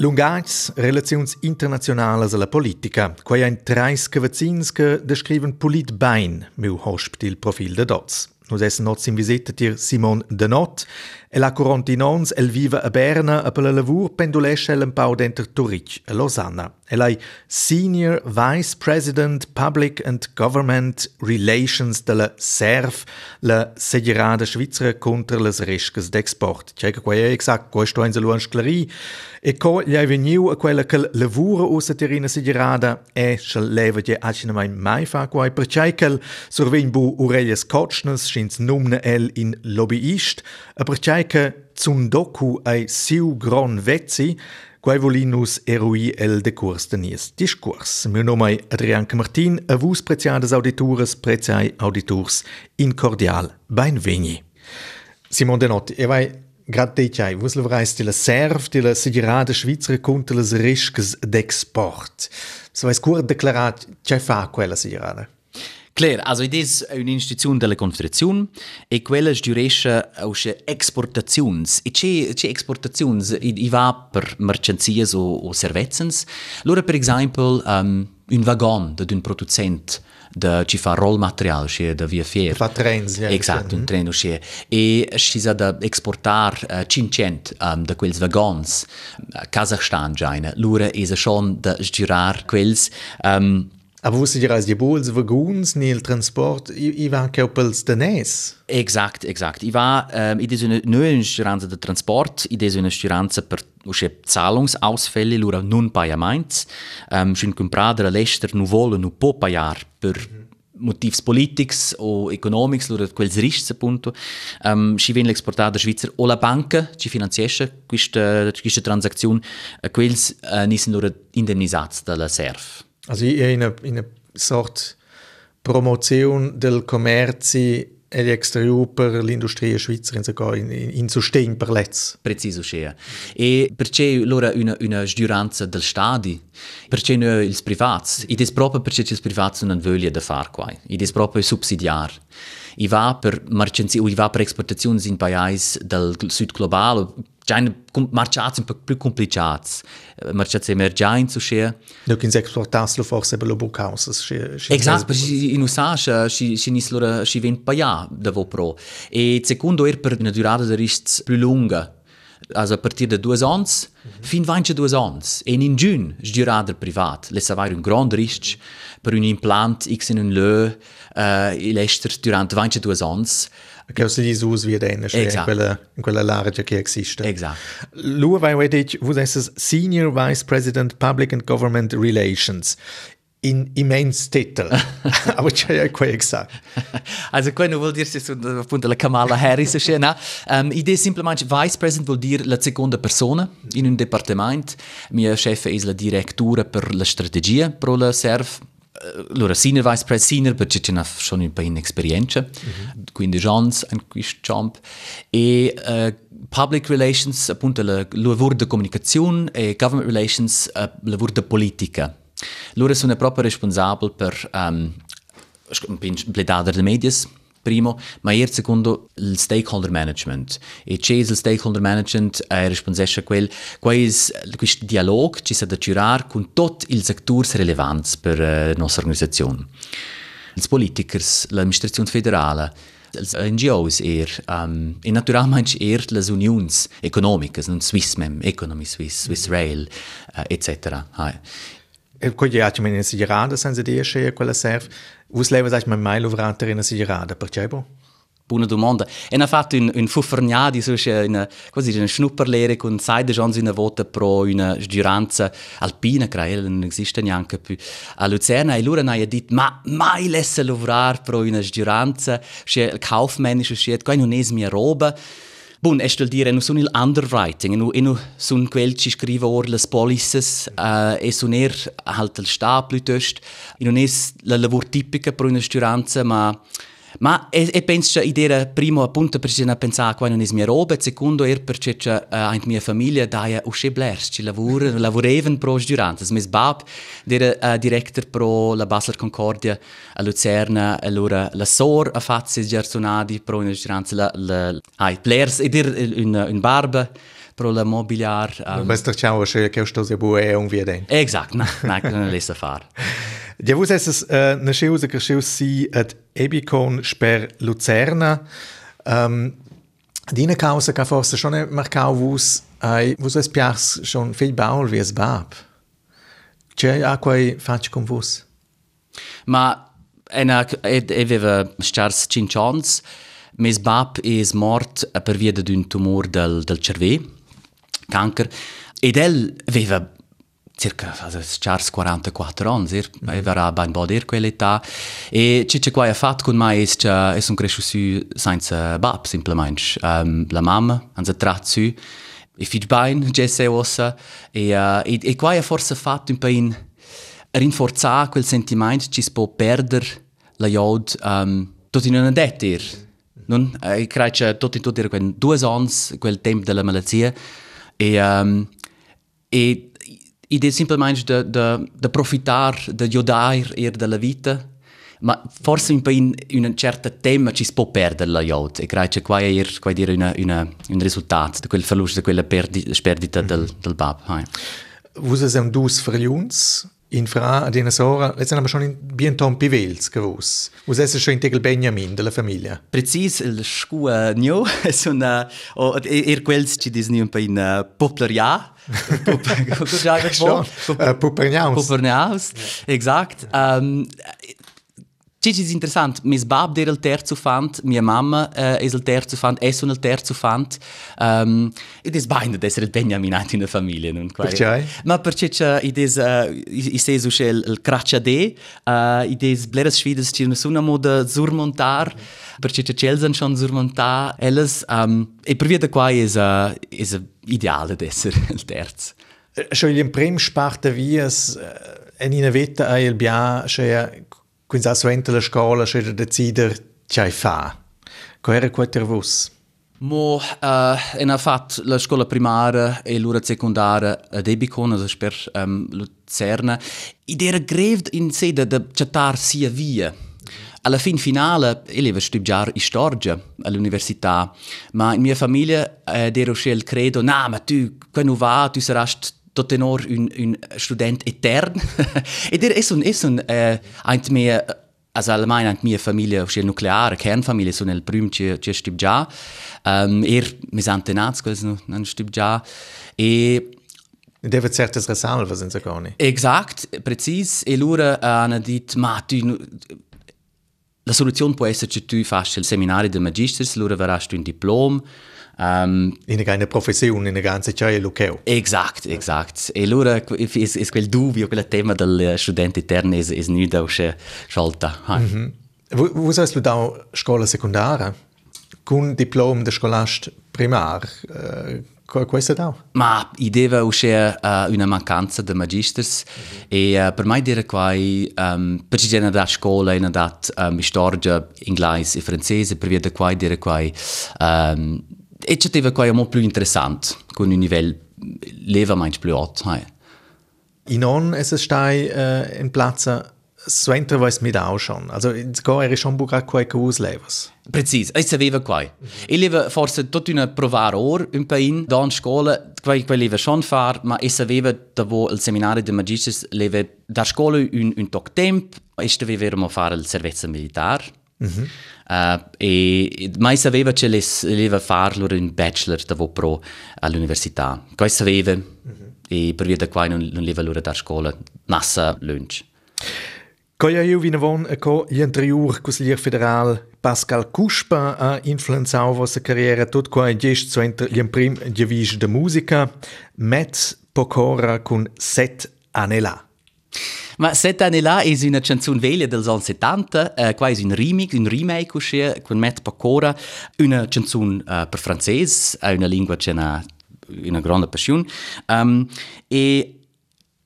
Lungags, relazions internazionales alla politica, quai ein trais cavazzins che descriven polit bain, meu hosp il profil de dots. Nus essen nots in visita tir Simon Denot, e la corontinons el viva a Berna a per la lavur pendulesce el un pau denter Turic a Lausanna. Elai Senior Vice President Public and Government Relations della SERF, la Seggerada Svizzera contra les riscas d'export. C'è qua è exact, questo è in luan sclari. E co gli è venuto a quella che lavora usa terina Seggerada e se leva di acina mai mai fa qua perché che survein bu Aurelius Kotschnes schins numne el in lobbyist, a perché che zum docu ai siu gron vezzi Quai volinus erui el decurs de nies discurs. Meu nome é Adrian Martin, a vos preziadas auditores, preziai auditors, in cordial benveni. Simon Denotti, e vai grad dei vos levrais de la serv de la segirada Schweizer contra les risques d'export. So vai scurt declarat, c'è fa quella segirada? Claro, also id es un'istituzione della Confederazione e quella giuresce ausche exportazions. E c'è c'è exportazions i, va per mercanzie o, o servizens. Allora per esempio um, un wagon d'un producent da ci fa rollmaterial che da via fier. Fa trens, ja. Esatto, un treno che e ci sa da exportar uh, 500 um, da quels wagons uh, Kazakhstan giaina. Allora è schon da girar quels um, Aber wusste ihr als die Bols Waggons nel Transport i war keupels danès? Exakt, exakt. I war ähm, i des eine neue Stiranza de Transport, i des eine Stiranza per usche Zahlungsausfälle lura nun pagament. Ähm, schon comprada l'ester nu vola nu po pagar per mhm. motivs politics o economics lura quels riscs appunto. Ähm, ci viene l'exportata Schweizer o la banca ci finanziesce questa questa transazione, quels äh, nissen lura indemnisats dalla SERF. Also in einer, in einer Sorte Promotion del commerci e l'exterior per l'industria svizzera in, in, in sostegno per l'EZ. Preciso, sia. E perché allora una, una sgiuranza del Stati? Perché noi i privati? Ed è proprio perché i privati non vogliono fare qua. Ed è proprio subsidiare. I va per mercanzie, i va per esportazioni in paesi del sud globale, Già marciati un più complicati, marciati emergenti, cioè. Non che esportassero forse per lo bucausa. Esatto, perché in USA ci sono ci vengono pagati da pro. E secondo è per una durata di rischi più lunga. Also a partir de due ans, mm -hmm. fin 22 ans. E in giugno, giurada privat, le avere un grande rischio per un implant X in un lö, uh, il ester durante 22 ans. Che us via dena, in quella, in quella larga che esiste. Esatto. Lui vai vedere, vous êtes Senior Vice President Public and Government Relations in immens titel. Aber c'è ja qua gesagt. Also quello vuol dire appunto la Kamala Harris c'è, no? Um, idea semplicemente vice president vuol dire la seconda persona in un dipartimento. Mia chef è la direttura per la strategia per la SERF. Allora, senior vice president, perché c'è schon un po' in esperienza, mm -hmm. quindi Johns in questo campo. E uh, public relations, appunto, il lavoro di comunicazione e government relations, uh, lavoro di politica. Loro sono proprio responsabili per um, pledare delle media, primo, ma il secondo il stakeholder management. E c'è il stakeholder management è responsabile a quel, questo dialogo ci si da curare con tutti i settori rilevanti per la nostra organizzazione. I politici, l'amministrazione federale, els NGOs er, um, e naturalmente er les unions economicas, non Swissmem, Economy Swiss, Swiss Rail, uh, etc. Quindi ja, ci meni sigarada senza dire che quella serve. Vus leva sai mai mai lavorare in una sigarada, perché bo? Buona domanda. E ha fatto un, un fuffergnadi, una, quasi una schnupperlehre con sai de giorni una volta pro una giuranza alpina, credo, non esiste neanche più. A Luzerna e loro hanno detto, ma mai lascia lavorare pro una giuranza, che kaufmännische, che non è mia roba. Bun, es vuol dire, non sono il underwriting, non, non sono quelli che scrivono le policies, uh, e sono er halt il Staat piuttosto, non è il lavoro tipico per una sturanza, Ma e, e penso che idea primo appunto perché ne pensare qua non è mia roba, e secondo è perché uh, anche mia famiglia daia usce blers, ci lavora, lavorevan pro durante. Mes bab era uh, director pro la Basler Concordia a Lucerna, allora la sor a fatto se gersonadi pro una durante la la ai blers ed er un un barba pro la mobiliar. Um, Ma sta ciao che che sto se bue un via den. Exact, na, na, non lesa far. Ja, vos es uh, na schiuse che schius si at Ebicon sper Lucerna. Um, Dina causa che forse schon marcau vos ai vos es piars schon viel baul wie es bab. C'è a quai fac con vos? Ma ena aveva stars cinchons, mes bab es mort per via d'un tumor del, del cerve, cancer, ed el aveva circa stars 44 anni, er, mm. era ben boder quell'età, e ciò che ha fatto con me è che è un cresciuto senza bab, semplicemente. Um, la mamma, hanno tratto su, e figlio ben, Jesse Ossa, e, uh, e, e qua ha forse fatto un po' in rinforzare quel sentimento che si può perdere la iod um, tot in una detter. Non? Eh, credo che tot in tutto era quel due anni, quel tempo della malattia, e, um, e ed è semplicemente da, da, da profittare, da iodare er della vita, ma forse un po' in, in un certo tema ci si può perdere la iod, e credo che qua è, qua è una, una, un risultato di quel verlust, di quella perdita, perdita -hmm. del, del bab. Hai. Vous avez dus verliuns, in Fra ad una sora, jetzt haben wir schon in bien tompi vels gewusst. Was ist schon in Tegel Benjamin della famiglia? Precis, il scua nio, es una o er quels ci disni un po in uh, popularia. Puperniaus. Puperniaus, exakt. Um, Cici è interessante, mio babbo era il terzo fant, mia mamma uh, è il terzo fant, e sono il terzo fant. Um, ed è bene di essere il beniaminato in una famiglia, non Perché? Ma perché ed è, uh, i sei su il, cracciade, uh, ed è bleres sfides ci nessuna moda surmontar, perché c'è c'è schon surmontar, elles, um, e per via da qua è, uh, è ideale di essere il terzo. Schon in prim sparte vias, en in vetta a il bia, cioè Quins as vente la scola sche da decider chai fa. Co era quai ter vos? Mo, uh, en afat la scola primaria e l'ura secundaria ad Ebicona, so sper um, ehm, Lucerna, id era grevd in sede da chattar sia via. Alla fin finale, eleva in storia all'università, ma in mia famiglia eh, ero scel credo, na, ma tu, quando va, tu sarai tot tenor un, un student etern. Ed er es un, es un, eh, eint mia, also allgemein eint mia famiglia, uscil nucleare, kernfamilie, sun el prüm ci, ci stib già. Um, er, mis antenats, quels non, non stib già. E, Deve certes resalvas in Sagoni. Exakt, precis. E lura hanno dit, ma tu... La soluzione può essere che tu faccia il seminario di magistris, allora verrasti un diploma, Um, in eine Profession, in ganze Zeit Luccheo. Exakt, exakt. E allora es quel dubbio, quel tema del studente eterno es, es nicht aus schalta. Mm -hmm. Sagst du da Scuola secondaria? Con diploma de scolast primar? Uh, questo da? Ma ideva uscire uh, una mancanza di magisters mm -hmm. e uh, per me dire qua um, per ci da scuola in dat um, storia inglese e francese per via da qua dire qua um, e ci teve qua molto più interessante con un livello levermente più alto hai. in on es stai uh, in platza so entra vois mit auch schon also go er schon buca qua cus levas Precis, e saveva qua. Mm -hmm. E leva forse tutta una provare or un po' in da in scuola, qua qua leva schon far, ma e saveva da vo il seminario di magistris leva da scuola un un toc temp, e staveva fare il servizio militare. Mm -hmm. Uh, e mai sapeva che le voleva farlo in bachelor da pro all'università. Questo sapeva mm -hmm. e per via da qua non, non leva l'ora da scuola, massa lunch. Coia io vina von a co l'interior consiglier federal Pascal Cuspa ha influenzato vostra carriera tot qua gest so inter gli prim divis de musica met pocora con set anela. Ma sette anni là è una canzone veglia dels anni 70, eh, qua è un remix, un remake uscì con Matt Pacora, una canzone uh, per francese, una lingua che ha una grande passione. Um, e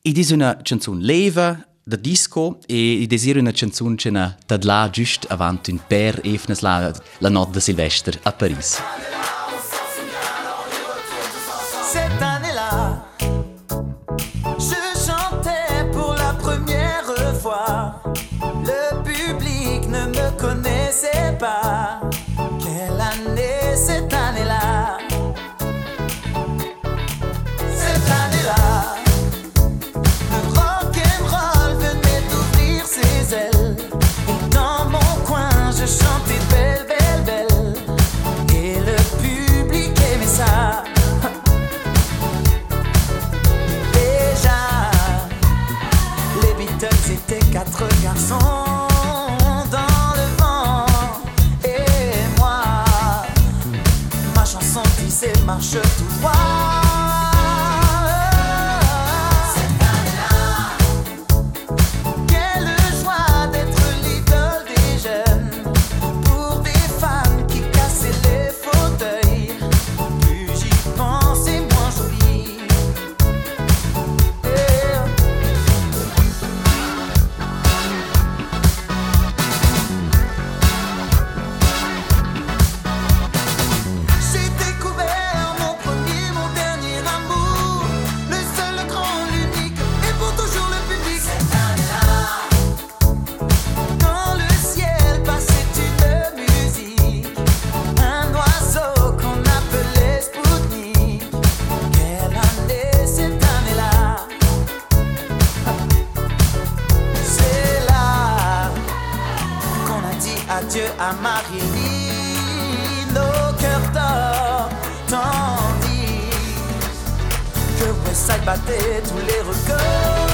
ed è una canzone leva, da disco e desiro una canzone che ha là giusto avanti un per efnes la, la notte di Silvestre a Parigi. Westside battait tous les records.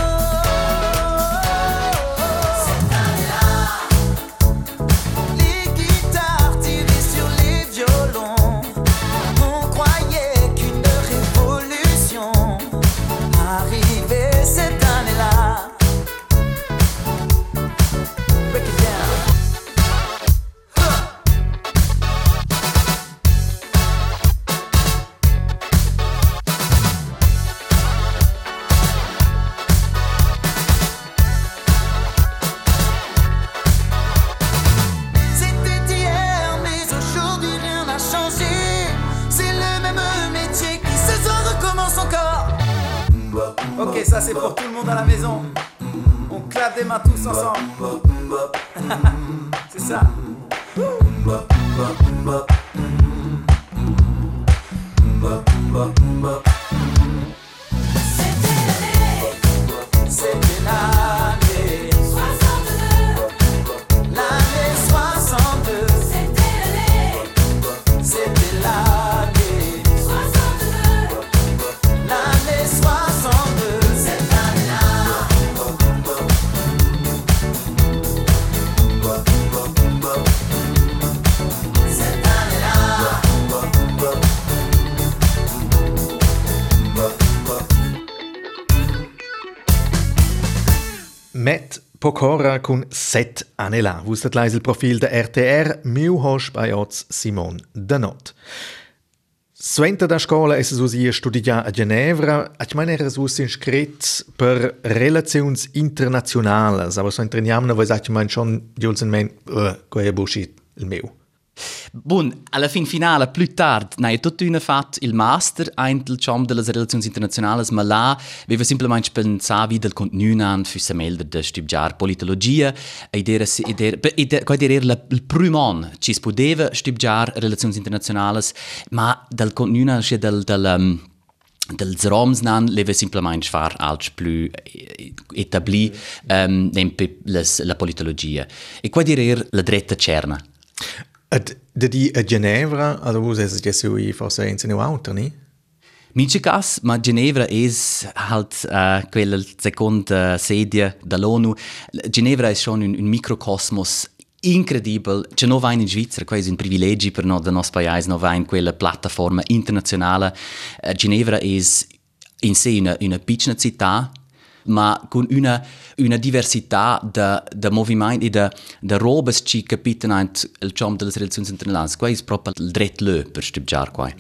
Pokora con set anni là. Vustat lais il profil de RTR, miu hosp bei oz Simon Danot. Suenta da scola es so sie studia a Ginevra, a meine era so inscrit per relazions internationales, aber so entriniamo, voi sagt man schon, di ulsen men, uh, quei bullshit il meu. Bon, alla fin finale, più tardi, nei tutto una fat il master ein del chom delle relazioni internazionali, ma là aveva semplicemente pensato del contenuto an füsse melder de studiare politologia ed era ed era ed era il primo anno ci si poteva studiare relazioni internazionali, ma del contenuto cioè del del um, dels roms nan leve simplement far alts plus etabli um, la politologia. E qua dire la dretta cerna. Ad, da di a Ginevra, also wo es jetzt so i forse in seine auto, ni? Mince cas, ma Ginevra es halt uh, quella seconda sedia dall'ONU. Ginevra è schon un, un microcosmos incredibile. C'è non va in Svizzera, è un privilegio per noi, del nostro paese, non va in quella piattaforma internazionale. Uh, Ginevra è in sé una, una piccola città, ma con una, una diversità di movimenti e di robe che capitano il ciom delle relazioni internazionali. Questo è proprio il dritto per studiare qua.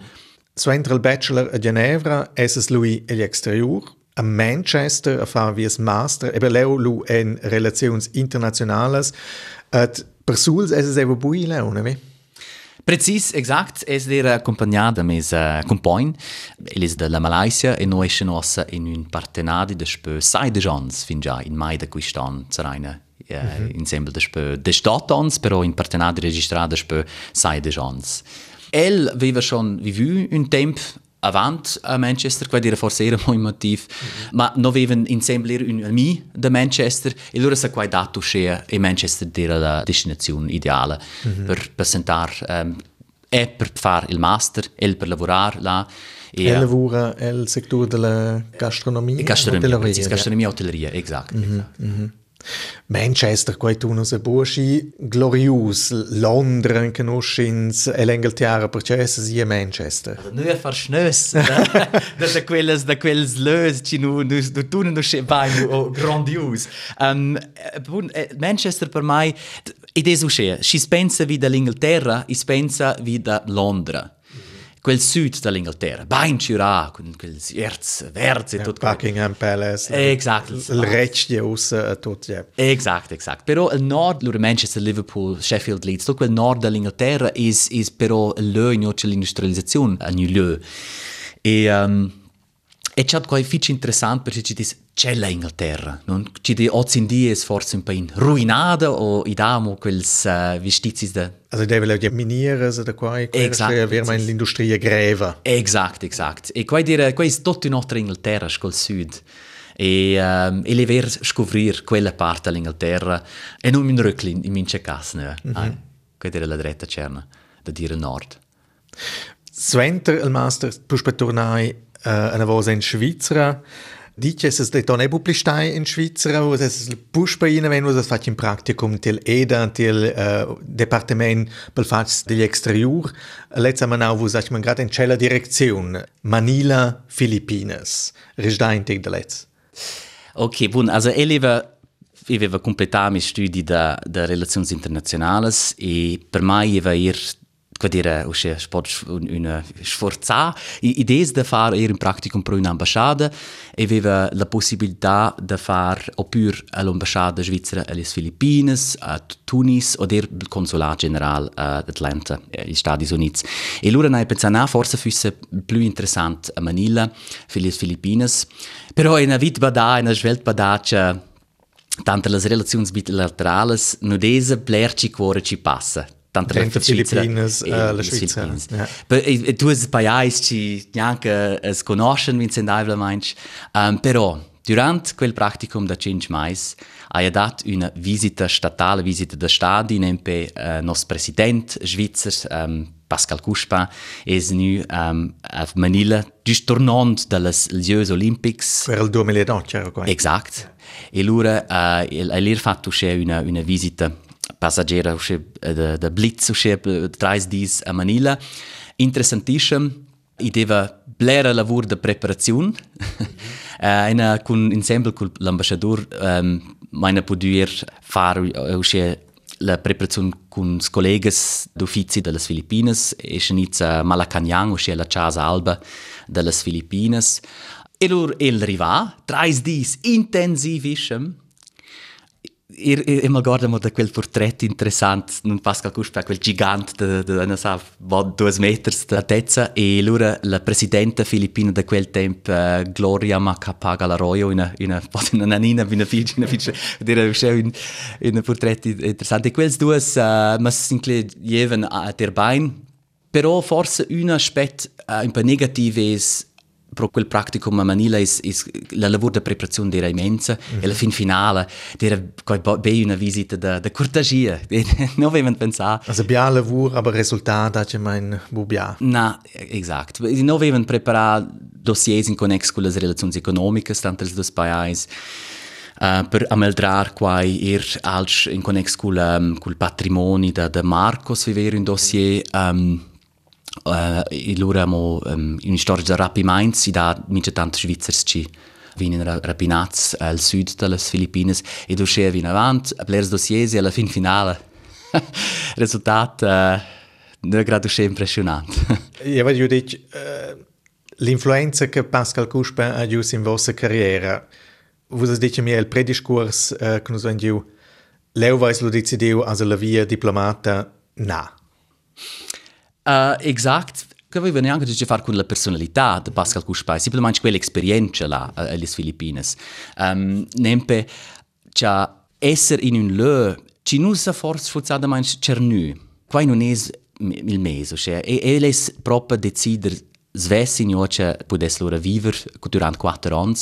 Suentra il bachelor a Ginevra, es lui exterior, a Manchester a fare vies master, e leu lu en relazioni internazionali, et per suls es es evo bui leu, ne? Precis, exakt. Es era accompagnada mes uh, compagn. El is de la Malaysia e noi esce nossa in un partenadi de spö sai de jans fin già in mai de quistan zeraina uh, mm -hmm. insieme de spö de statons, però in partenadi registrada spö sai de jans. El aveva schon vivu un temp avant a Manchester, qua dire forse era mo motiv, mm -hmm. ma no avevan insieme un ami da Manchester e loro sa qua dato scea e Manchester era la destinazione ideale mm -hmm. per presentare um, e per fare il master e per lavorare là. E, e lavora nel settore della gastronomia? Gastronomia, hotelleria, gastronomia hotelleria, esatto. Mm Manchester, quei tuno se burschi glorious, Londra in conoscins e l'Inghilterra perché essa sia Manchester. Nu er far schnös, da da quelles da quelles lös ci nu nu nu tu nu sche vai nu grandios. Um, Manchester per mai ed è uscire, si pensa wie da l'Inghilterra, si pensa wie da Londra quel sud dell'Inghilterra, ben ciurà, con quel erz verde e tutto. Buckingham Palace. Esatto. Il recchie usa tutto, ja. Esatto, esatto. Però il nord, loro Manchester, Liverpool, Sheffield, Leeds, tutto quel nord dell'Inghilterra è però il luogo in l'industrializzazione, a New. E... Um, e c'è qualcosa di interessante perché ci dice c'è l'Inghilterra, non? Ci di oggi in dia è forse un po' ruinata o i damo quels uh, vestiti da... Also deve la miniere da qua e esatto, verma in l'industria greva. Esatto, esatto. E qua dire, qua è tutto in nostra Inghilterra, col sud. E, um, e le ver scoprire quella parte dell'Inghilterra e non in rücklin in mince cas, ne? Mm -hmm. quella era la dretta cerna da dire nord. Sventer il master puspa tornai uh, una volta in Svizzera. Dice es ebu plistai in wo es in wenn wo es fatch in Praktikum til EDA til uh, Departement pel fatch degli exterior. Letza manau wo sag man grad in cella Direktion Manila Philippines. Risdaintig de letz. Ok, bun, also eleva io avevo completato i miei studi da, da relazioni internazionali e per me io ir quad era usce sport una sforza idee da fare era un practicum per un'ambasciata e aveva la possibilità di fare oppure all'ambasciata svizzera alle Filippine a Tunis o del consolato generale ad Atlanta agli Stati Uniti e allora noi pensavamo forse fosse più interessante a Manila per le Filippine però in una vita badà in una svelta badà tanto le relazioni bilaterali non dese blerci cuore ci passa tanto le Filippine e la Svizzera. Ja. E tu hai paesi ci neanche es conoscono Vincent Eivla meinst. Um, però durante quel practicum da cinque mais hai dato una visita statale, visita da stadi nempe uh, nos president svizzer um, Pascal Cuspa es nu um, a Manila just tornando dalle Jeux Olympics. Per il 2012 era qua. Exact. E allora uh, hai fatto una, una visita passagiera da, da Blitz usce trais dis a Manila. Interessantissim. I deva blera lavur de preparazione. uh, ina kun ensemble con l'ambasciador um, meine poder far usce la preparazione con i colleghi d'uffizi delle Filippine e scenizza Malacanang usce la casa alba delle Filippine. E lor el riva, trais dis intensivissim, Ir, ir, immer guarda mo da quel portret interessant non Pascal Cuspa quel gigante de, de, non sa bod due meters de altezza e lura la presidenta filippina da quel tempo uh, Gloria Macapaga Laroyo una una una nanina una figlia una figlia dire un un portret interessante e quels due uh, ma sincle jeven a der bein però forse un aspetto uh, un po' negativo è pro quel practicum a Manila is, is la lavoro de preparazione era immensa mm -hmm. e la fin finale era bei una visita da, da cortesia. Non avevano pensato also bia lavoro aber risultato c'è mein bubia na esatto non avevano preparato dossiers in connex con le relazioni economiche tanto le due paesi Uh, per ameldrar quai er als in connex col um, col patrimonio da, da Marcos vivere un dossier um, Uh, e lura um, in storia da rapimento si da mica tanti svizzers ci vinen rapinats al sud delle Filippine e do scea vin avant a plers dossiers e alla fin finale. Risultat uh, non grado impressionante ja weil dic uh, l'influenza che Pascal Cuspa ha gius in vostra carriera vos dice mi il prediscurs uh, che nos vendiu leu vais lo decidiu as la via diplomata na Uh, exact. Che aveva neanche a fare con la personalità di Pascal Cuspai, semplicemente quell'esperienza là alle Filippine. Um, nempe, cioè, essere in un luogo, ci non sa forse forzatamente cernu. Qua non è il mese, cioè, șe, e è proprio decidere svessi in che potesse loro vivere durante quattro anni.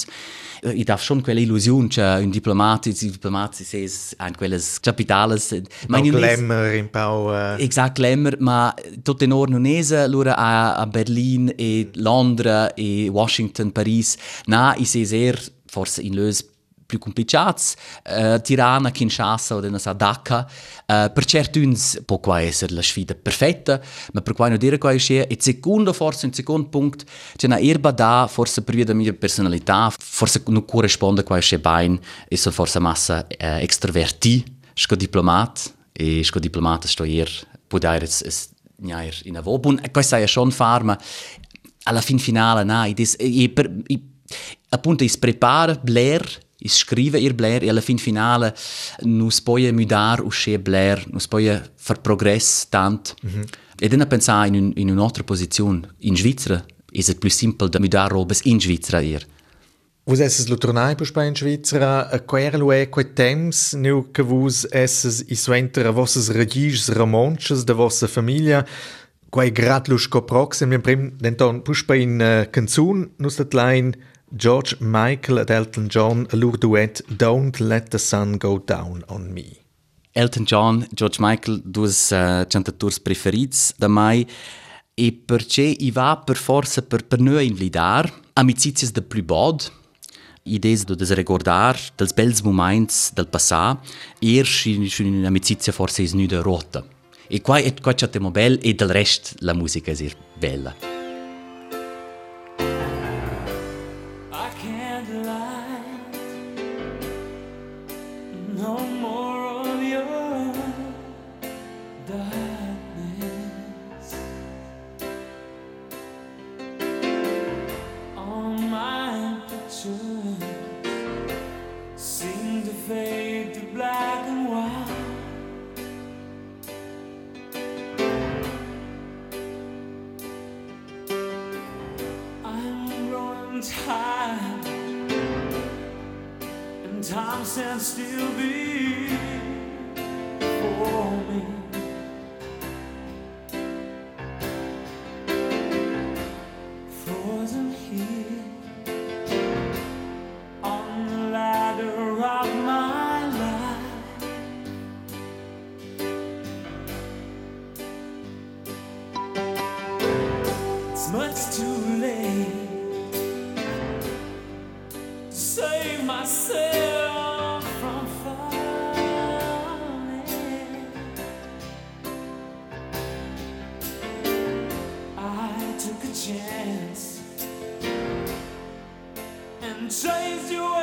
Ich darf schon quelle Illusion, che un diplomatico, diplomatico se ein quelles capitales. Ma in Glamour in Pau. Exact Glamour, ma tutto in ordine nese, loro a, Berlin e Londra e Washington, Paris. Na, ich sehe sehr, forse in Lös più complicati, uh, Tirana, Kinshasa o nella Dhaka. Uh, per certi uns può qua essere la sfida perfetta, ma per quai non dire qua è e secondo forse un secondo punto c'è una erba da forse per via della mia personalità, forse non corrisponde qua è bene e sono forse massa uh, extroverti, sco diplomat e sco diplomat sto ier può dare in a vobun e questo è schon far ma alla fin finale na, i dis, i, per, i, appunto is prepara Blair is scrive ir Blair e alla fin finale nus poi mudar usce Blair, nus poi far progress tant. Mm -hmm. E dann pensar in, un, in un'altra posizione in Svizzera is it più simple da mudar robes in Svizzera ir. Vos esses lo tornai per Spa in Svizzera, a quer lo è quei temps nu che vos esses i suenter a vosses regis romanches da vossa famiglia, quei gratlus co proxim, in prim denton puspa in uh, canzun nus dat line George Michael und Elton John, lur duet Don't Let the Sun Go Down on Me. Elton John, George Michael, due uh, cantatori preferiti da mai e perché i va per forza per, per noi invidar amicizie de più bod, idee de desrecordar dels bels moments del passat, er in un'amicizia forse is nuda rota. E qua è qua c'è bel e del rest la musica è bella. chance and chase you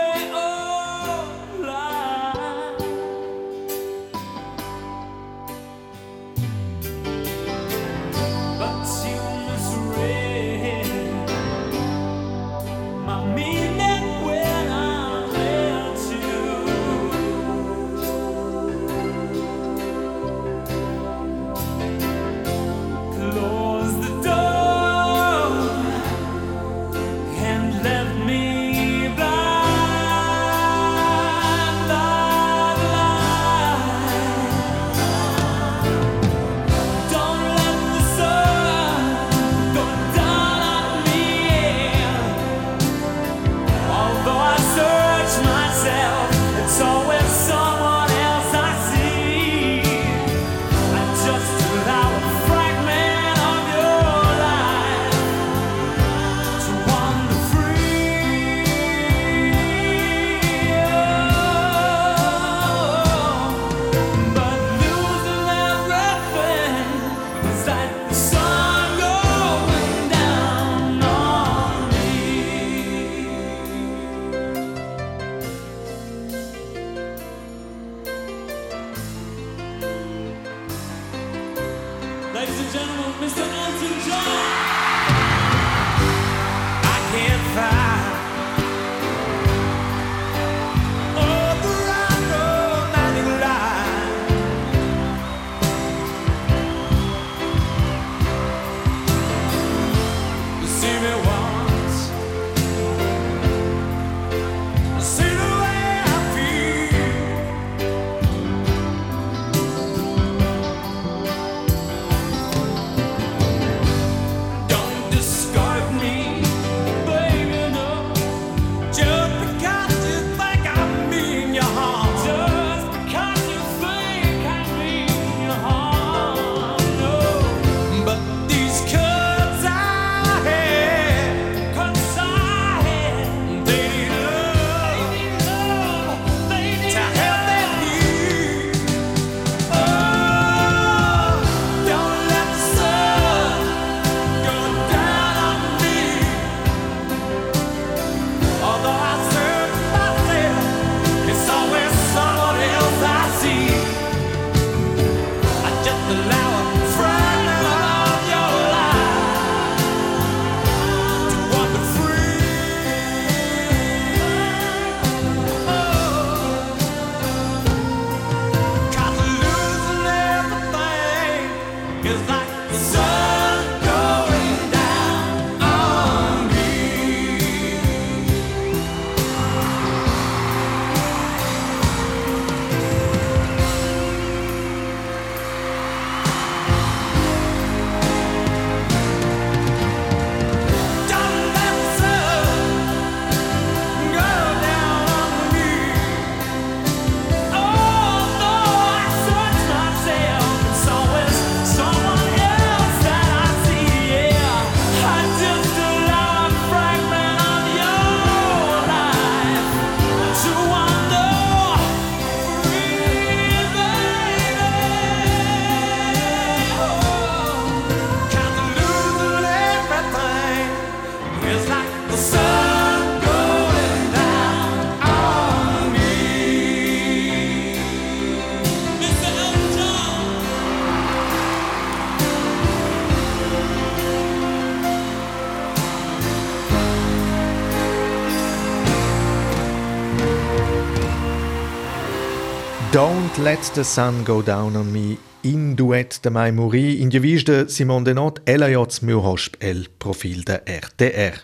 Don't let the sun go down on me in duet de mai muri in gevis de Simon Denot ella jots meu hosp el profil de RTR.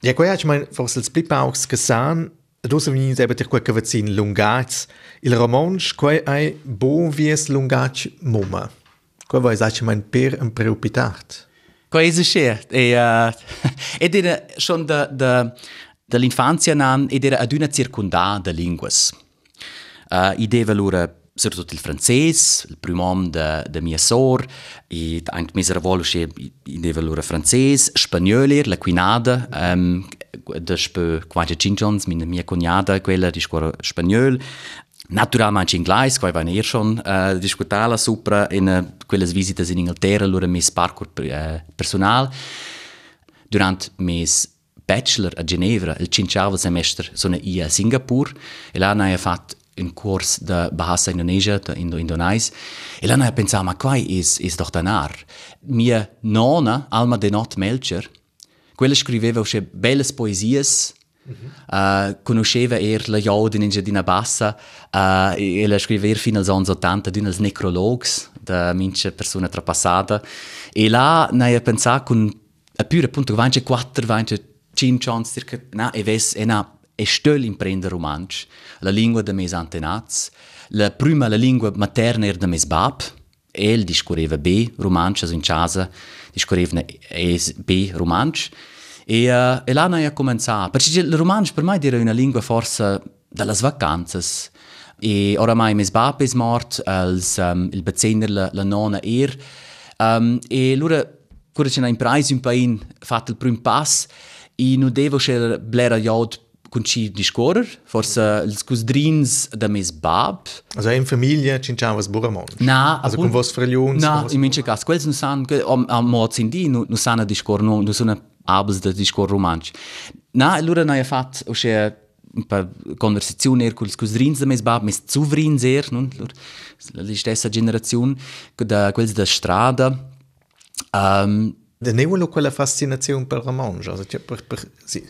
Ja, quai ich mein forse els blipaux gesan, dus vegnin eben ter quai cavazin lungats, il romansch quai ai bo vies lungac mumma. Quai vai sach mein per un preocupat. Quai is sche. E ed era schon de de de l'infanzia nan ed era ad una circunda de linguas. Uh, I deva lura soprattutto il francese, il primo uomo da mia sor, e anche misera volo che deve lura francese, spagnolo, la quinada, um, da spe quaja cinchons, mia mia cognada, quella di scuola spagnolo, Naturalmente inglese, qua vanno schon uh, discutala sopra in uh, quelle visite in Inghilterra, loro mis parkour uh, personal. Durante mis bachelor a Ginevra, il cinciavo semestre, sono io a Singapore e là ho fatto un kurs de Bahasa Indonesia, de Indo Indonais. E là noi pensato, ma qua is, is doch danar. Mia nonna, Alma de Not Melcher, quella scriveva usce belle poesie, mm -hmm. uh, conosceva er la Jodin in Giardina Bassa, uh, e la scriveva er fino als anni 80 d'un als necrologs, da mince persona trapassata. E là noi pensato con a pure appunto, 24, 25 anni circa, na, e ves, e na, e stöl imprender romansch, la lingua de mes antenats, la prima la lingua materna er de mes bab, el discorreva B romansch, also in casa discorreva B romansch, e, uh, e là noi a cominciare, perché il romansch per me era una lingua forse dalle vacanze, e oramai mes bab es mort, als um, il bezzener la, la nonna er, um, e allora, quando c'è un preis un paese fatto il primo passo, e non devo scegliere blera jod con ci discorrer, forse ils cusdrins da mes bab. Also in Familie cinciavas buramons. Na, also con vos freglions. Na, in mince cas, quels nu san, am, am moz in di, nu, nu sana discor, nu, nu suna abels da discor romansch. Na, allora na ja fat, osce un pa conversazione er culs cusdrins da mes bab, mes zuvrins er, nun, la stessa generazione, da quels da strada. Um, Da ne quella fascinazione per la mangia, cioè, per, per, sì.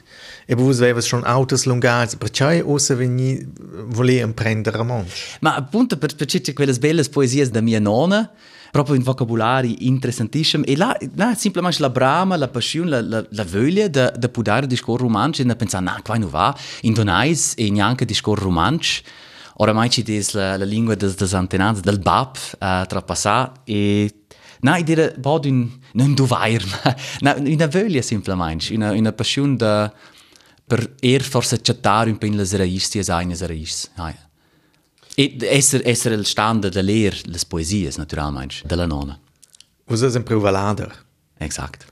E voi avete schon autos lungati, perché osa veni voleva prendere la mangia? Ma appunto per, per c'è quelle belle poesie da mia nonna, proprio in vocabulari interessantissimo, e là, là semplicemente la brama, la passione, la, la, la voglia di, di poter discorrere romanzo, e da pensare, no, qua non va, in donais e neanche discorrere romanzo, oramai ci è la, la lingua des antenati, del bab, uh, trapassare, e Nein, dir bod un non duvair, ma una voglia semplicemente, una una passione da per er forse accettare un po' le raíces e as raíces. Ja. E essere essere il standard da leer le poesie naturalmente della nonna. Vous êtes un pruvalader. Exakt.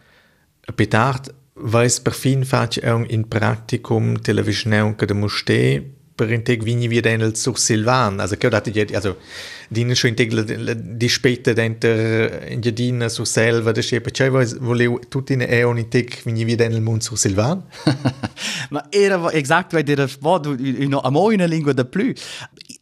Petard weiß per fin fac in practicum televisioneu che de muste per integ vini vi den sur Silvan, also che dati also dine scho integ di spete denter in gedina sur selva de schepe, cioè voleu tutti in eon integ vini vi den mund sur Silvan. Ma era exakt weil der war no in lingua de plus.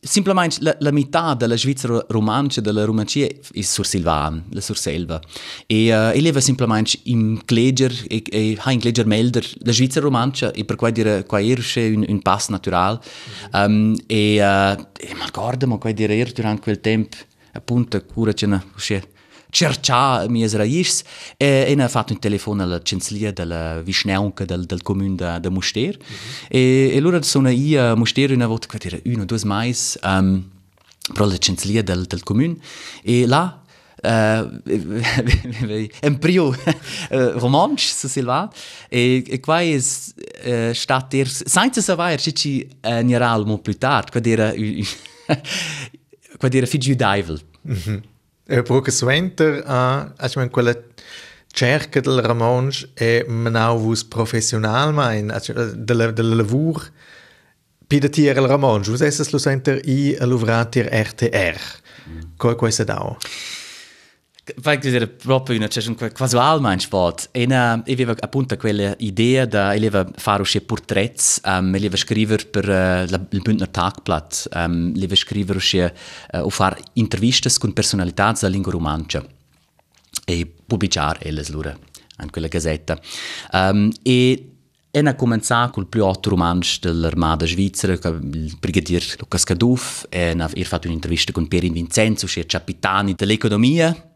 Simplemente la, la metà della Svizzera romancia della romancia è sur Silvan, la sur selva. E uh, e leva simplemente in Gleger e, e ha in Gleger melder la Svizzera romancia e per quai dire quai ersche un, un pass natural. Um, e, uh, e ma guarda, ma quai dire durante quel tempo appunto cura ce ne cercare mie raíces e, e ha fatto un telefono alla cancelleria della Visneunca del, del comune da, da Muster mm -hmm. e, e allora sono io a Muster una volta che era uno o due mais um, però la del, del e là Uh, un prio romansch su Silva e, e qua è uh, stat er senza sapere se ci uh, general mo più tard qua era qua era figlio mm -hmm. E porque suenter a, ich meine, quella cerca del romansch e menau vus professional mein, del, del lavur pida tier el romansch, vus esses lo suenter i luvratir RTR. Mm. Co questo dao? Fai dire proprio una c'è un casual mein sport. E na e aveva appunto quella idea eleva fare usce porträts, um, eleva scriver per uh, la, il Bündner Tagblatt, um, eleva scriver usce uh, o far intervistas con personalità della lingua romancia e pubblicare elles lura in quella gazzetta. Um, e E ha cominciato col più alto romanzo dell'armata svizzera, il brigadier Lucas Caduff, e ha fatto un'intervista con Pierin Vincenzo, che è capitano dell'economia.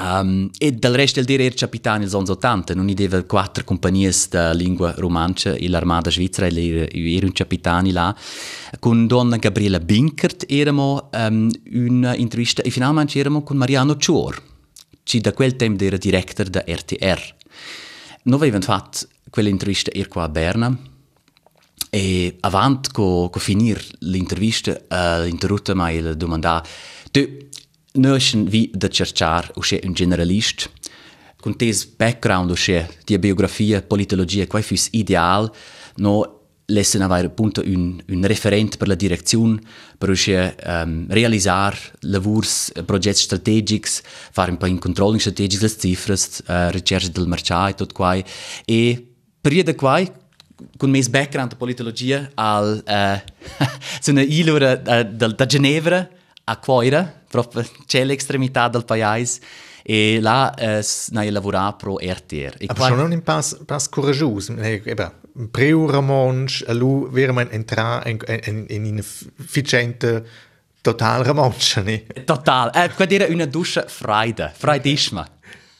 Um, e dal resto del era capitano negli anni 80, non aveva quattro compagnie di lingua romancia e l'armata svizzera, era, un capitano là. Con donna Gabriela Binkert eravamo um, un'intervista e finalmente eravamo con Mariano Cior, che da quel tempo era direttore da RTR. Noi avevamo fatto quell'intervista qua a Berna e avanti con co finire l'intervista uh, l'interrotta mai la domanda tu noi vi da cercare o un generalista con tes background o di biografia politologia quai fus ideal no lassen avere appunto un, un referente per la direzione per uscire um, realizzare lavori, progetti strategici, fare un po' in controlling strategico delle cifre, uh, ricerca del mercato e tutto qua. E periodo quai con mes background de politologia al uh, una ilura uh, da, da Ginevra a Coira, proprio c'è l'extremità del paese e là uh, nai lavorare pro RTR. E Aber schon un pas pas coraggioso, eba preu ramonch a lu veramente entra in in in in efficiente total ramonch, ne? Total. Eh, qua dire una duscia freida, freidisma.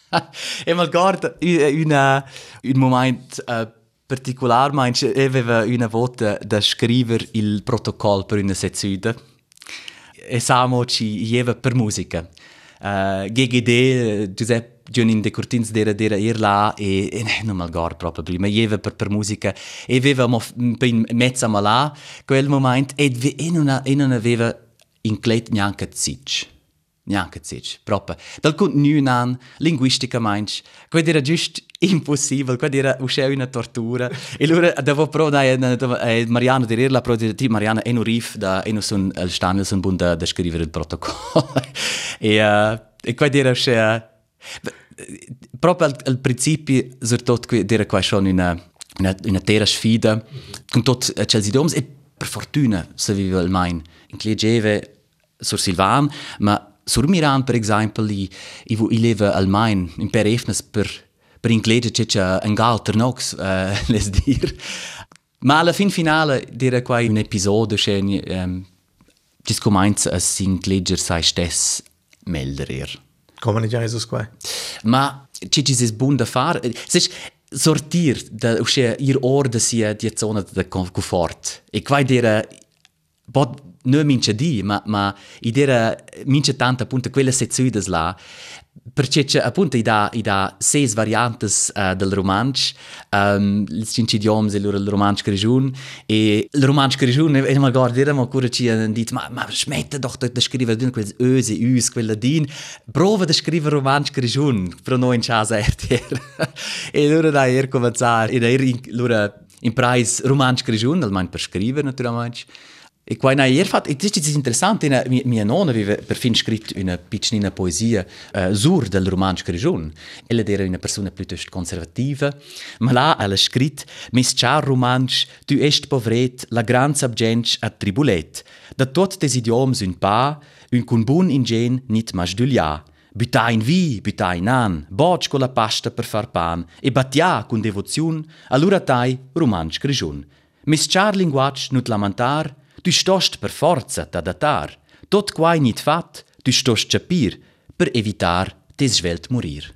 e mal guarda una, un momento uh, particolare, manche aveva una volta da scrivere il protocollo per una sezione e Samo ci ieva per musica. Uh, GGD, Giuseppe Giunin de Curtins dera dera ir là e, e non mal gar proprio prima ieva per per musica e avevamo in mezzo a là quel momento e, e, non, aveva inclet neanche zitsch neanche zic, proprio. Dal cunt nu an, linguistica mainch, quid era giust impossibile, quid era uscè una tortura. e allora devo pro da eh, Mariano di dirla pro di Mariano e no rif da e no sun al stanel sun bun da, scrivere il protocollo. e uh, e quid era uscè proprio al, al principio surtot quid era qua schon una una, una terra sfida con tot uh, Chelsea Domes e per fortuna se vive il main in Clegeve sur Silvan, ma sur Miran, per esempio, i, i, i leva almain in per efnes per, per inglese c'è un galter nox, uh, les dir. Ma alla fin finale dire qua un episodio c'è um, ehm, ci comincia a s'ingleger sai stess melderer. Come ne già Jesus qua? Ma c'è ci es bun da fare. Sech sortir da usce ir or da sia die zona da confort. E qua dire pot non mince di, ma, ma idea mince tanto appunto quelle sezioni là, perché c'è appunto i da, i da sei varianti uh, del romanzo, um, i cinque idiomi del romanzo grigiun, e il romanzo grigiun, e mal guarda, era ancora ci hanno detto, ma, ma smette doch da scrivere quelle öse, us, quella din, prova da scrivere romanzo grigiun, per noi in casa RTR. e allora da er cominciare, e da er allora in price romanzo grigiun, almeno per scrivere naturalmente, E qua in ieri fatto, e questo è interessante, in, mia, mia nonna aveva perfino scritto una piccolina poesia uh, sur del romanzo Grigion. Ella era una persona piuttosto conservativa, ma là ha scritto «Mis char romanzo, tu est povret, la gran subgens attribulet, da tot des idioms un pa, un cun bun ingen nit mas dulia». Bütai in vi, bütai in an, boc con la pasta per far pan, e battia con devozione, allora tai romanzo grigion. Mis char linguac nut lamentar, Tu stost per forza t'adattar. Tot quai nit fat, tu stost capir per evitar tes svelt morir.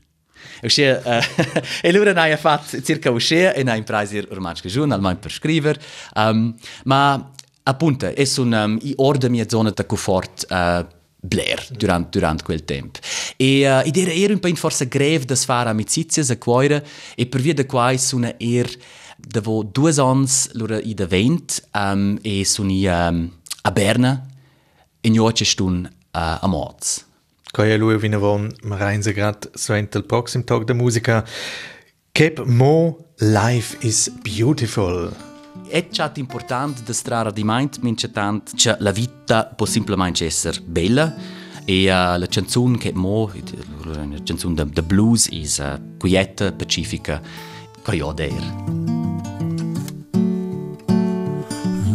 Uscì, uh, e allora hai fatto circa uscì e hai preso ormai giorno, almeno per scrivere, um, ma appunto è un um, ordine mia zona di confort uh, Blair durante, durante quel tempo. E, uh, ed era, era un po' in forza greve da fare amicizie a cuore e per via da quai sono er Davo due ans lura i da vent um, e suni um, a Berna e njoce stun uh, a Moz. Koja lui vina von mareinse grad so entel proxim tag der musica. Kep mo life is beautiful. È chat important da strara di mind mince tant che la vita può semplicemente essere bella e uh, la canzone che mo la canzone da blues is uh, quieta pacifica coyote.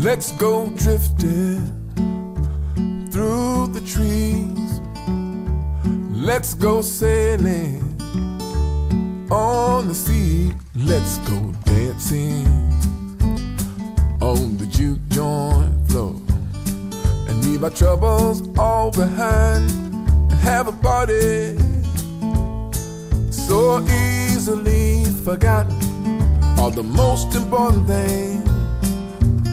Let's go drifting through the trees. Let's go sailing on the sea. Let's go dancing on the juke joint floor and leave our troubles all behind and have a party so easily forgotten. All the most important things,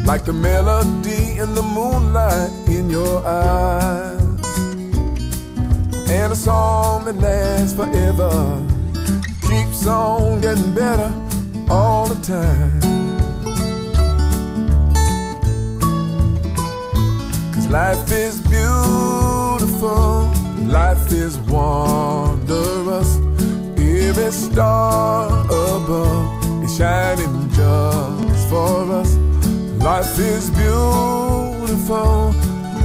like the melody and the moonlight in your eyes, and a song that lasts forever keeps on getting better all the time. Cause life is beautiful, life is wondrous. Every star above is shining just for us. Life is beautiful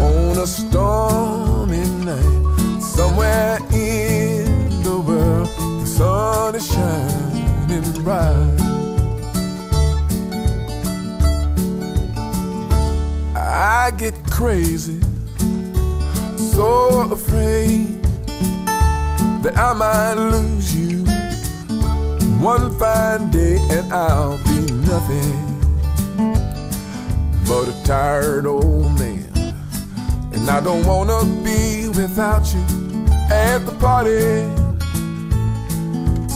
on a stormy night. Somewhere in the world, the sun is shining bright. I get crazy, so afraid that I might lose you one fine day and I'll be nothing but a tired old man. And I don't wanna be without you at the party.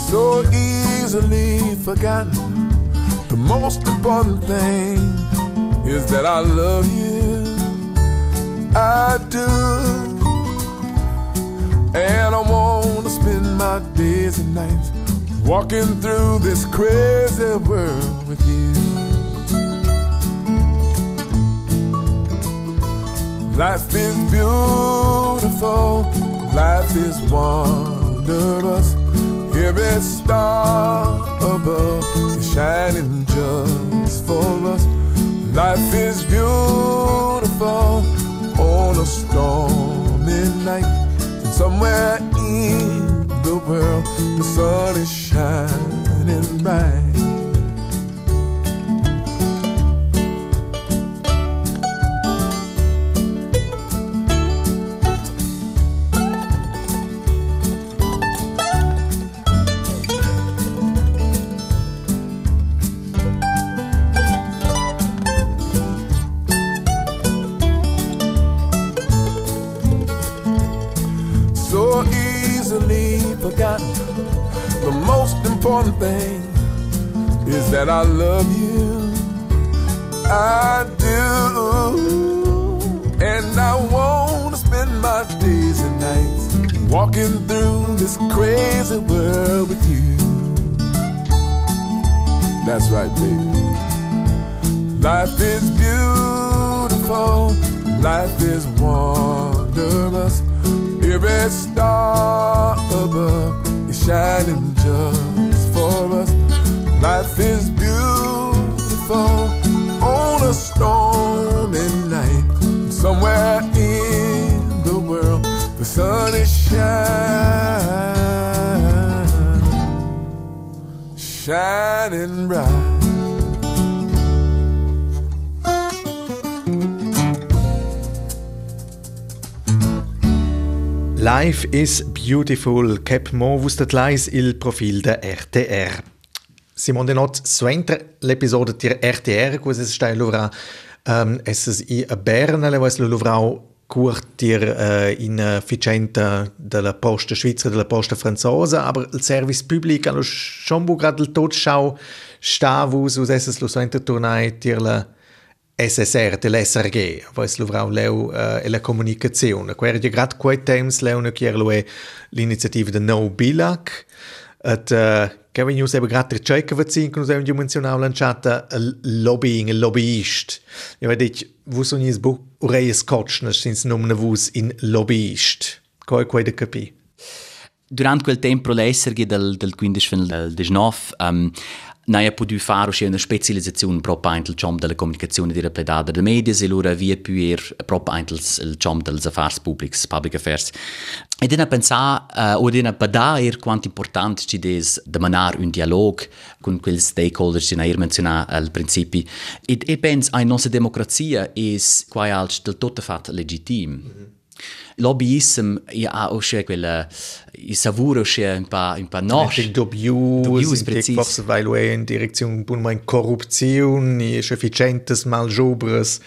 So easily forgotten. The most important thing is that I love you. I do. And I wanna spend my days and nights walking through this crazy world with you. Life is beautiful, life is wondrous. Every star above is shining just for us. Life is beautiful on a stormy night. Somewhere in the world, the sun is shining bright. Through this crazy world with you. That's right, baby. Life is beautiful, life is wondrous. Every star above is shining just for us. Life is beautiful shining bright. Life is beautiful, Cap Mo vustat il profil da RTR. Simon de not suentra l'episodio tir RTR, quasi es stai lovra um, es i a Berna, le vas lo lovrau curt tir uh, in efficienta della posta svizzera della posta franzosa, aber il service public allo schon bu grad il tot schau sta vus us es lo suentra tornai tir la SSR, dell'SRG, was lo vrau leu uh, e la comunicazione. Quer di grad quei temps leu ne chier lo e l'iniziativa de No Bilac, et uh, che vegni us eben grad der Tscheiker verzin, che us eben giù menzionau lanciata il lobbying, il lobbyist. Ja, ved ich, vus un is bu ureies kotschnes, sins numne vus in lobbyist. Coi quei de capi. Durante quel tempo l'SRG del, del 15 del 19 um, Noi abbiamo potuto fare una specializzazione proprio nel campo della comunicazione della pledada dei media e allora via più er proprio nel campo degli affari pubblici, public affairs. E dina pensare, uh, o dina badare er quanto importante ci des de manar un dialog con quei stakeholders che noi menzionà al principio. E, e penso, la nostra democrazia è quasi del tutto fatto legittima. Mm -hmm lobbyism ja ah, oh, auch schon quelle uh, i savuro schon ein paar ein paar nach dobius precis forse vai lo in direzione bun mein corruption i efficientes maljobres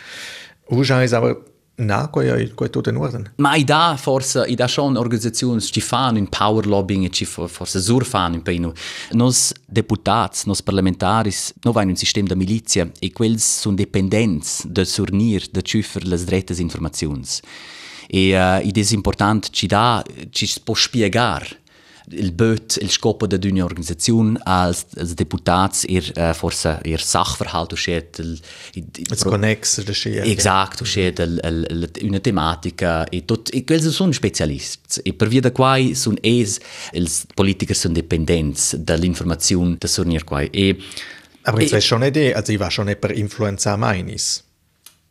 uja is aber Na, ko je, ko je to orden. Ma da forse, i da schon organizacijons ci fan in power lobbying e ci forse sur fan in peinu. Nos deputats, nos parlamentaris, no vain un sistema da milizia e quels sun dependents de surnir, de cifer les drettes informazions. E uh, id es important ci da, ci può spiegar il böt, il scopo de d'una organizzazione als, als deputats ir uh, forse ir Sachverhalt uscet il, il, Es connex. Exact, uscì del, el, el, una tematica e tot e quels sono specialisti e per via da quai sono es els politici sono dipendents dall'informazione da sornir quai e Aber jetzt E- weißt schon nicht, eh, also ich war schon nicht per influenza mainis.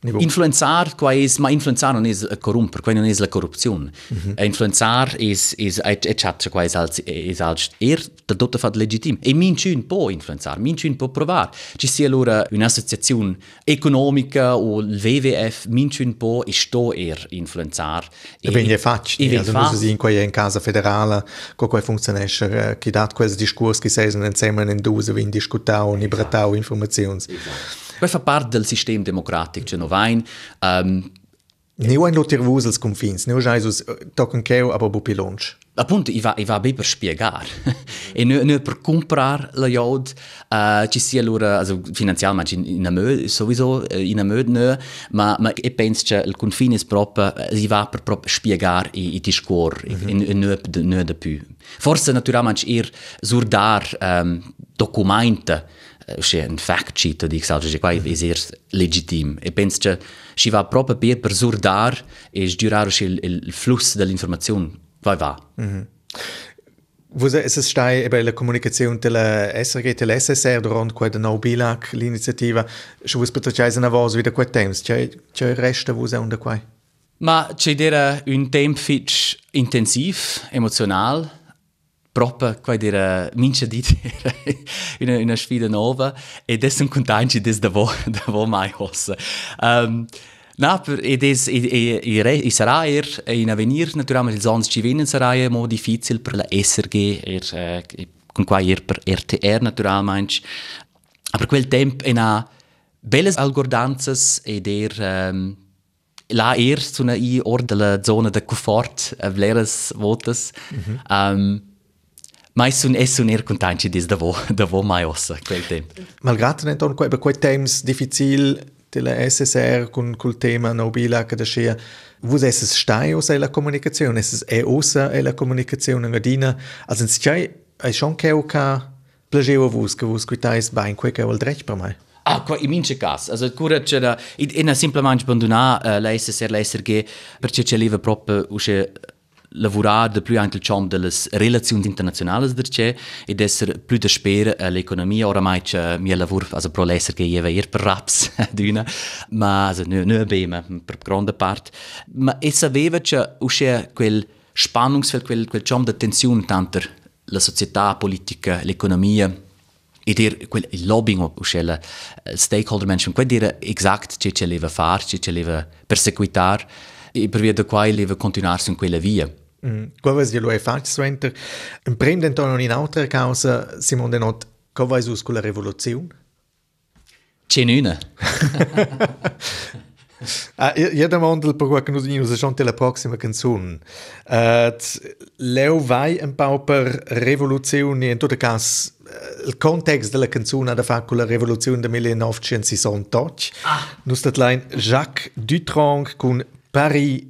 Niveau. influenzar quai es ma influenzar non es a corromper quai non es la corruzione mm influenzar es es et et chat quai es als es als er da dotta fat legitim. E mincun può influenzar mincun può provar. Ci sia allora un'associazione economica o il WWF mincun può e sto er influenzar E ben je fatg, e ben fatg. nus in quei in casa federale, co quei funktionescher, uh, ki dat quels discurs ki sesen insieme in duse vin discutau, ni bratau. Quai fa part del sistema democratico che no vain um, Ni ein lotir vusels confins, ni Jesus tocken keu, aber bu pilonch. appunto i va, i va per spiegar e non no per comprare la iod uh, ci sia allora also finanzialmente in, in amö sowieso eh, in amö no ma ma e penso che il confine è proprio eh, si va per proprio spiegare i, i discor mm -hmm. in, in no de, no de più forse naturalmente ir surdar um, documenta c'è un fact sheet di Xalge che qua è sehr legitim. E penso che si va proprio per per surdar e sgiurare il, il flusso dell'informazione vai va Vus es es stai e la comunicazione della SRG, della SSR, durant quei de nou bilac, l'iniziativa, scho vus petreceis na vos wieder quei temps, c'è c'è resto vus è under quei. Ma c'è un tempo intensiv, emotional, proprio qua dire mince di dire una, una sfida nuova e adesso un contagio des da vo da vo mai hossa. Um, Na, per, ed es, e, re- e sarà er in avenir naturalmente sonst ci viene sarà è mo difficile per la SRG er, eh, con qua er per RTR naturalmente aber quel tempo è una belles algordanzas ed er um, la er su una i or della zona de confort a vleres votas mm -hmm. um, ma sun es sun er contenti dis da vo da vo mai ossa quel tempo. Malgrad net on quei, quei temps difficil della SSR con col tema nou bilac da scia, vus es es stai o sei la comunicazione, es es e osa e la comunicazione ngadina, also ins c'è, è schon keu ca plageo vus, che vus quitais bain quei keu al drech per mai. Ah, qua, in mince cas, also cura c'era, in semplicemente abbandonà uh, la SSR, la SRG, perché c'è leva proprio usce lavorare di più anche il campo delle relazioni internazionali del c'è ed essere più da spera all'economia, oramai c'è mio lavoro, also pro l'SRG io eher per raps d'una, ma non no bene, per grande parte, ma e sapeva che usce quel spannungsfeld, quel, quel campo di tensione tanto la società, politica, l'economia, ed er quel lobbying o uscella stakeholder management quel dire exact che ce leva far che leva perseguitar e per via da quai leva continuare su quella via Mm. Quavas di lo è fatto sventer. Prendent on in altra causa, Simon de Not, covais us con la rivoluzione? c'è nuna Ah, io, io domando per qualche cosa di noi, la prossima canzone. Uh, Leo vai un po' per rivoluzione, in tutto caso, uh, il contesto della canzone ha da fare con la rivoluzione del 1968. Ah. Noi line Jacques Dutronc con Paris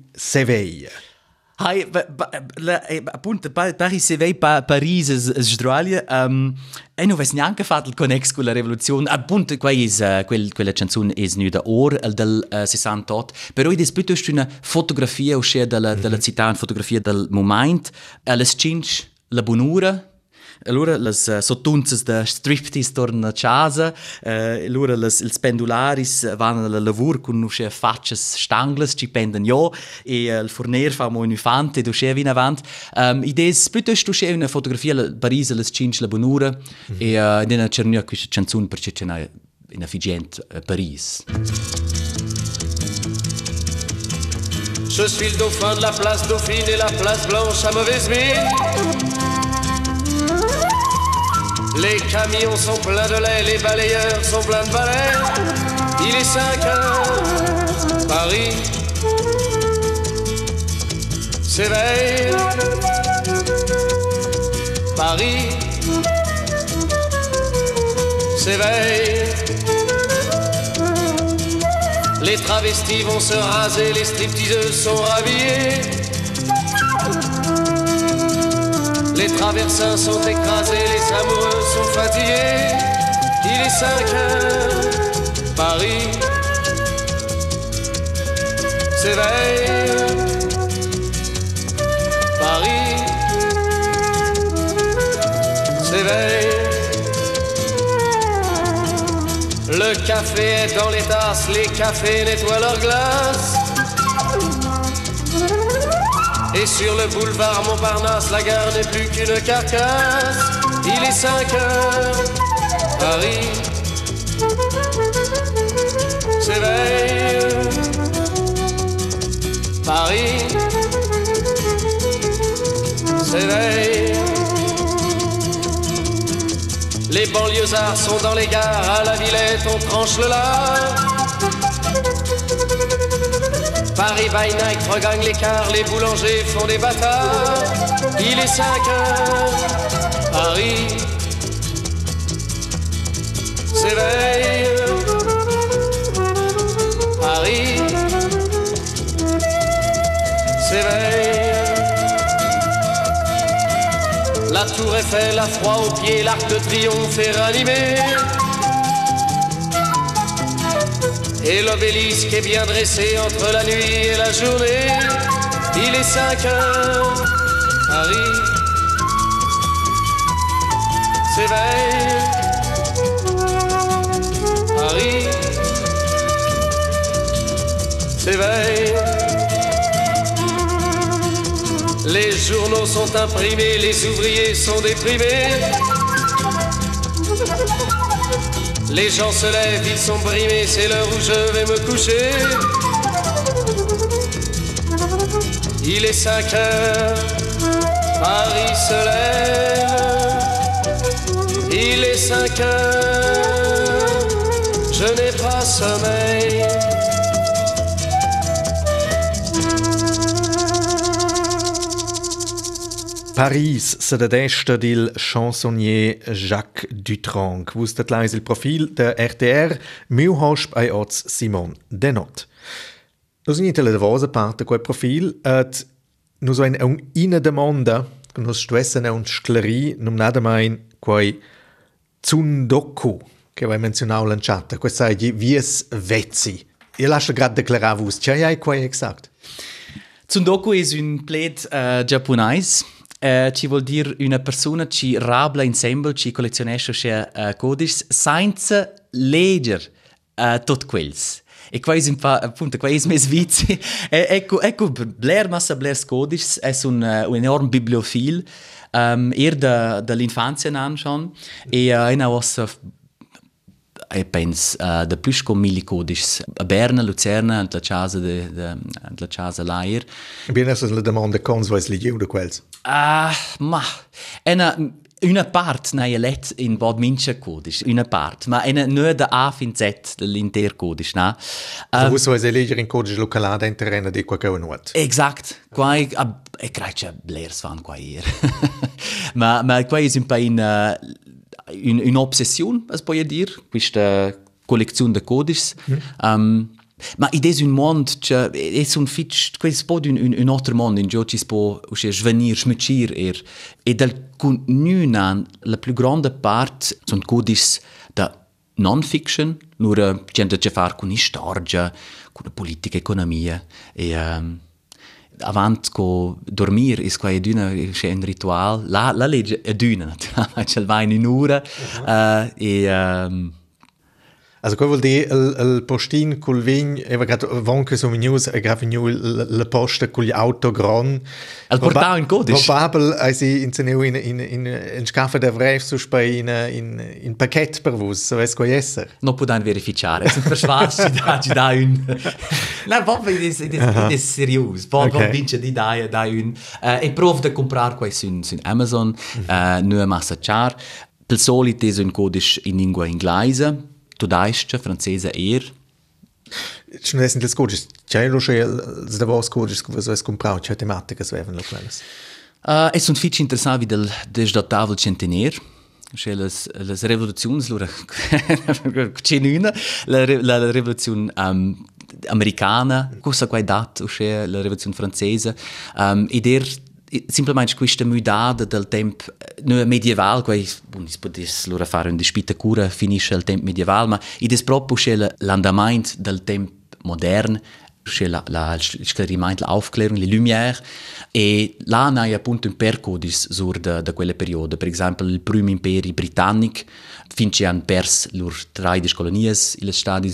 la, eh, appunto, pa, Paris se vei pa, Paris es Australia, um, e non ves neanche fatto il connex con la rivoluzione, appunto, qua is, uh, quel, quella canzone è da or, el del uh, 68, però è piuttosto una fotografia, uscita dalla, mm -hmm. dalla città, una fotografia del momento, uh, le cinque, la bonura, allora les uh, sottunzas da striptease torna a casa, uh, allora les ils pendularis van al lavur con usce faccias stangles ci pendan jo e uh, il forner fa mo un infante do che vin avant. Um, idees piuttosto che una fotografia la Paris les cinque la bonura mm -hmm. e uh, in una cernia questa canzone perché c'è una in affigent uh, Paris. Je suis le dauphin de la place Dauphine et la place Blanche à mauvaise mine. Les camions sont pleins de lait, les balayeurs sont pleins de balais. Il est 5 heures, Paris s'éveille. Paris s'éveille. Les travestis vont se raser, les stripteaseuses sont rhabillées. Les traversins sont écrasés, les amoureux sont fatigués. Il est 5 heures, Paris s'éveille. Paris s'éveille. Le café est dans les tasses, les cafés nettoient leurs glaces. Et sur le boulevard Montparnasse, la gare n'est plus qu'une carcasse. Il est 5 heures, Paris s'éveille. Paris s'éveille. Les banlieusards sont dans les gares, à la Villette on tranche le lard. Paris by night regagne l'écart, les boulangers font des bâtards. Il est 5 heures, Paris s'éveille. Paris s'éveille. La tour Eiffel a froid aux pieds, l'arc de triomphe est ranimé. Et l'obélisque est bien dressé entre la nuit et la journée. Il est 5 heures, Paris s'éveille. Paris s'éveille. Les journaux sont imprimés, les ouvriers sont déprimés. Les gens se lèvent, ils sont brimés, c'est l'heure où je vais me coucher. Il est 5 heures, Paris se lève. Il est 5 heures, je n'ai pas sommeil. Paris se dedesta dil chansonnier Jacques Dutronc, dat leis il profil de RTR, miu hosp ai oz Simon Denot. In la davosa parte quel profil, et nus ein un ina demanda, nus stuessen un scleri, num nada mein quai Zundoku, che vai menzionau lanciata, quai sai di vies vezzi. Io lascio grad declarar vus, c'hai ai quai exact? Tsundoku è un pled uh, giapponese Uh, ci vuol dire una persona che rabla insieme, ci collezionesce uh, codici senza leggere uh, tutti quelli. E qua è appunto qua è mes vizi. ecco, ecco, bler massa bler codici è un, uh, un enorme bibliofil. Um, er da, dall'infanzia nan schon. E uh, è una vostra e pens uh, da plus com mili codis a Berna, Lucerna, la casa de, de la casa Lair. Bien essas la demanda cons vais giu de quels? Ah, ma ena una part na je let in bod mincha codis, una part, ma ena no da A fin Z dell'inter codis, na. Um, Vus vais eleger in codis localada in terrena de qua gau nuot. Exact. Quai a e cracha blers van qua hier. ma ma quai is un pa in uh, une, une obsession, se poate dire, questa colecțiune de codici. Mm. Um, ma idez un mond ce es un fitch quais pod un, un, un otro mond in giocis po usce svenir smucir er e dal cun la più grande part sunt codici, da non-fiction, nur c'è da fare con storia, con politica, economia e um, avant co dormir is quai d'una c'è un ritual. La la legge è d'una naturalmente vai in un'ora uh, e um, Also quel vuol dire il, il postin col vin, eva grad vonche so news, e grad vegnu la posta col auto gran. Al portau in codice. Probabel ai si in ceneu in in in in scaffa da vref so spai in in in paquet per vos, so es co esser. Non può verificare, se per schwarz ci da ci da un. Na, Bob es es es serius. Bob Okay. vince di da da un. Uh, e prov de comprar quai sun sun Amazon, uh, nu massa char. Pel solito es un codice in lingua inglese, tu daisce ir. Ci non è sentito scorgis, c'è lo che zdavo scorgis che vos comprau, c'è tematica che sveven lo quellas. Uh, eh, es sunt fitch interessavi del des da tavol centenier. C'è les les revoluzions lura c'è nuna la la rivoluzione um, americana, cosa quai dat, c'è la rivoluzione francese. Um, Simplesmente questa mudada del tempo, eh, non medievale, quei, non si potesse fare una dispita cura, finisce il tempo medievale, ma è proprio l'andamento del tempo moderno, c'è la, la, rimane l'Aufklärung, le Lumière, e là c'è appunto un percodis sur da, da quella periodo. Per esempio, il primo imperio britannico, fin ci hanno perso le tre colonie, le Stati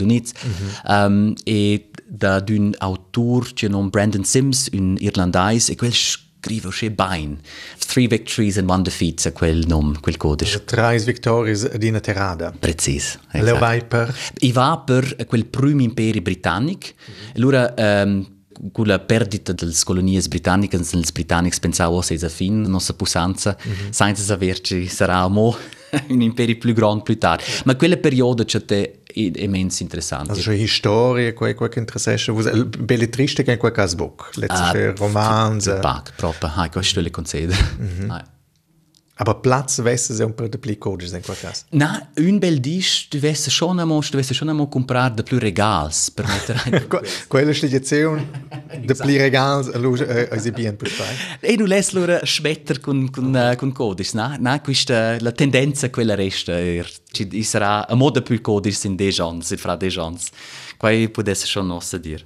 Uniti, mm -hmm. um, e da d'un autor che non Brandon Sims, un irlandais, e quel scrive che bain. Three victories and one defeat, è quel nom, quel codice. Trais victorias ad in terrada. Precis. Le vai per I va per quel primo imperi britannic. Allora, um, con la perdita delle colonie britanniche, i britannici pensavano che sia fin, nostra possanza, senza saperci sarà mo un impero più grande più tardi. Ma quella periodo c'è immens interessante. Also schon Historie, quei quei interessante, belletristica in quel caso book. Letzte romanze. Pac, proprio, ah, questo le concedo. Ah. Aber Platz wesse se un per de pli codis in quel caso. Na, un bel dis, tu vesse schon einmal, tu vesse schon einmal comprar de plus regals per mettere Que- Quella stigazione de pli regals a luce a si bien per spai. E tu les loro schmetter con, con, uh, con codis, na? Na, questa, la tendenza quella resta, er, ci sarà a moda più codis in de gens, fra de gens. Quai schon nossa dir.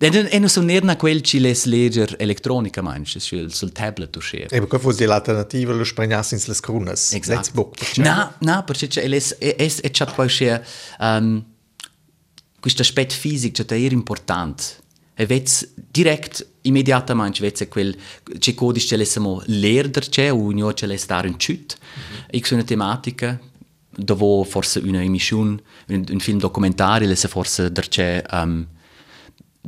E non- e sono quel ci les leger elettronica, manches, sul, sul tablet o scher. Eben, quel fosse l'alternativa, lo spregnasse in les crunas. Let's book. Na, na, perché c'è es e poi um, questo aspetto fisico c'è è importante. E vets direct immediatamente vets quel c'è codice c'è lessamo lerder c'è o ognuno c'è stare un chut. Mm -hmm. una tematica dove forse una emissione, un, un film documentario, forse c'è um,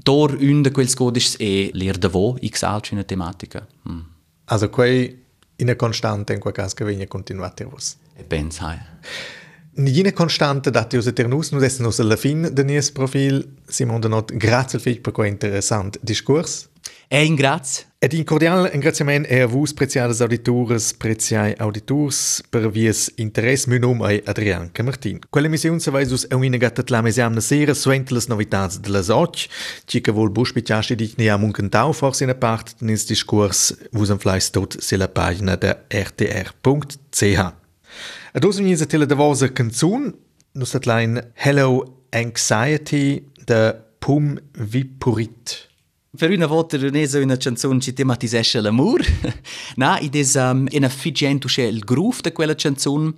Tor un de quels codices e ler de vo x altre una tematica. Mm. Also quei in constante in quel caso che viene continuate vos. E pensa. Nina constante dati us eternus, nu dessen us alla fin de nies profil, Simon de Not, grazie al fich per quel interessant discurs. E in grazie. Ed in cordial ringraziament è a vos, preziades auditores, preziai auditors, per vies interess, meu nom è Adrian Camartin. Quella missione se vais us una gatta la mesiamna sera, suente les novitats de las och, ci che vol bus pitiasci dich ne am un cantau forse in a part, nins discurs, vus am fleiss tot se la pagina de rtr.ch. Ad us vegnis a tele da vosa canzun, nus dat lein Hello Anxiety de Pum Vipurit. Per una volta è una canzone che tematisce l'amore, no, ed è um, una figgente c'è il groove di quella canzone,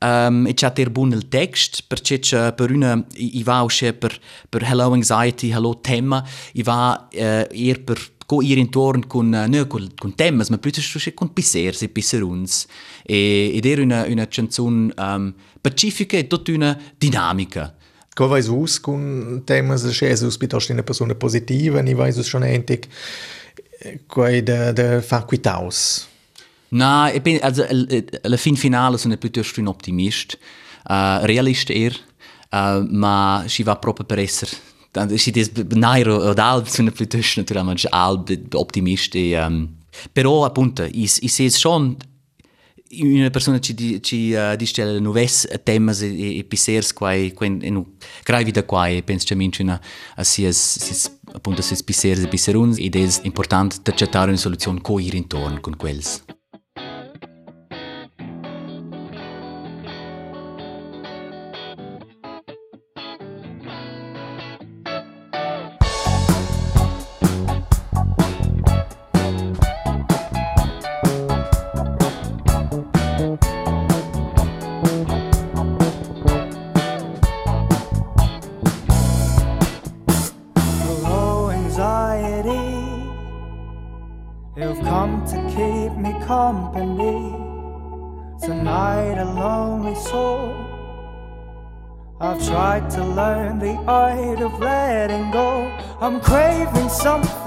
um, e c'è ter buon il text, perché c'è per una, i va c'è per, per Hello Anxiety, Hello Tema, i va uh, eher per go ir intorno con, uh, non con, con temas, ma piuttosto c'è con pissers e pisseruns, ed è una, una canzone um, pacifica e tutta una dinamica. Ko vais us kun temas che Jesus piuttosto una persona positiva, ni vais us schon entig quai de de faquitaus. Na, ich bin, also, alla fin finale sono piuttosto un optimist, uh, realist eher, uh, ma si va proprio per essere, si des nairo od alb sono piuttosto naturalmente alb optimist e, um, però appunto, i, i se schon una persona ci, ci uh, dice le nuves temas e, e, pisers quai quen en gravi da quai penso che mincina a sies sis appunto sis pisers e piseruns ed è importante da una soluzione co ir intorno con quels. Art of letting go. I'm craving something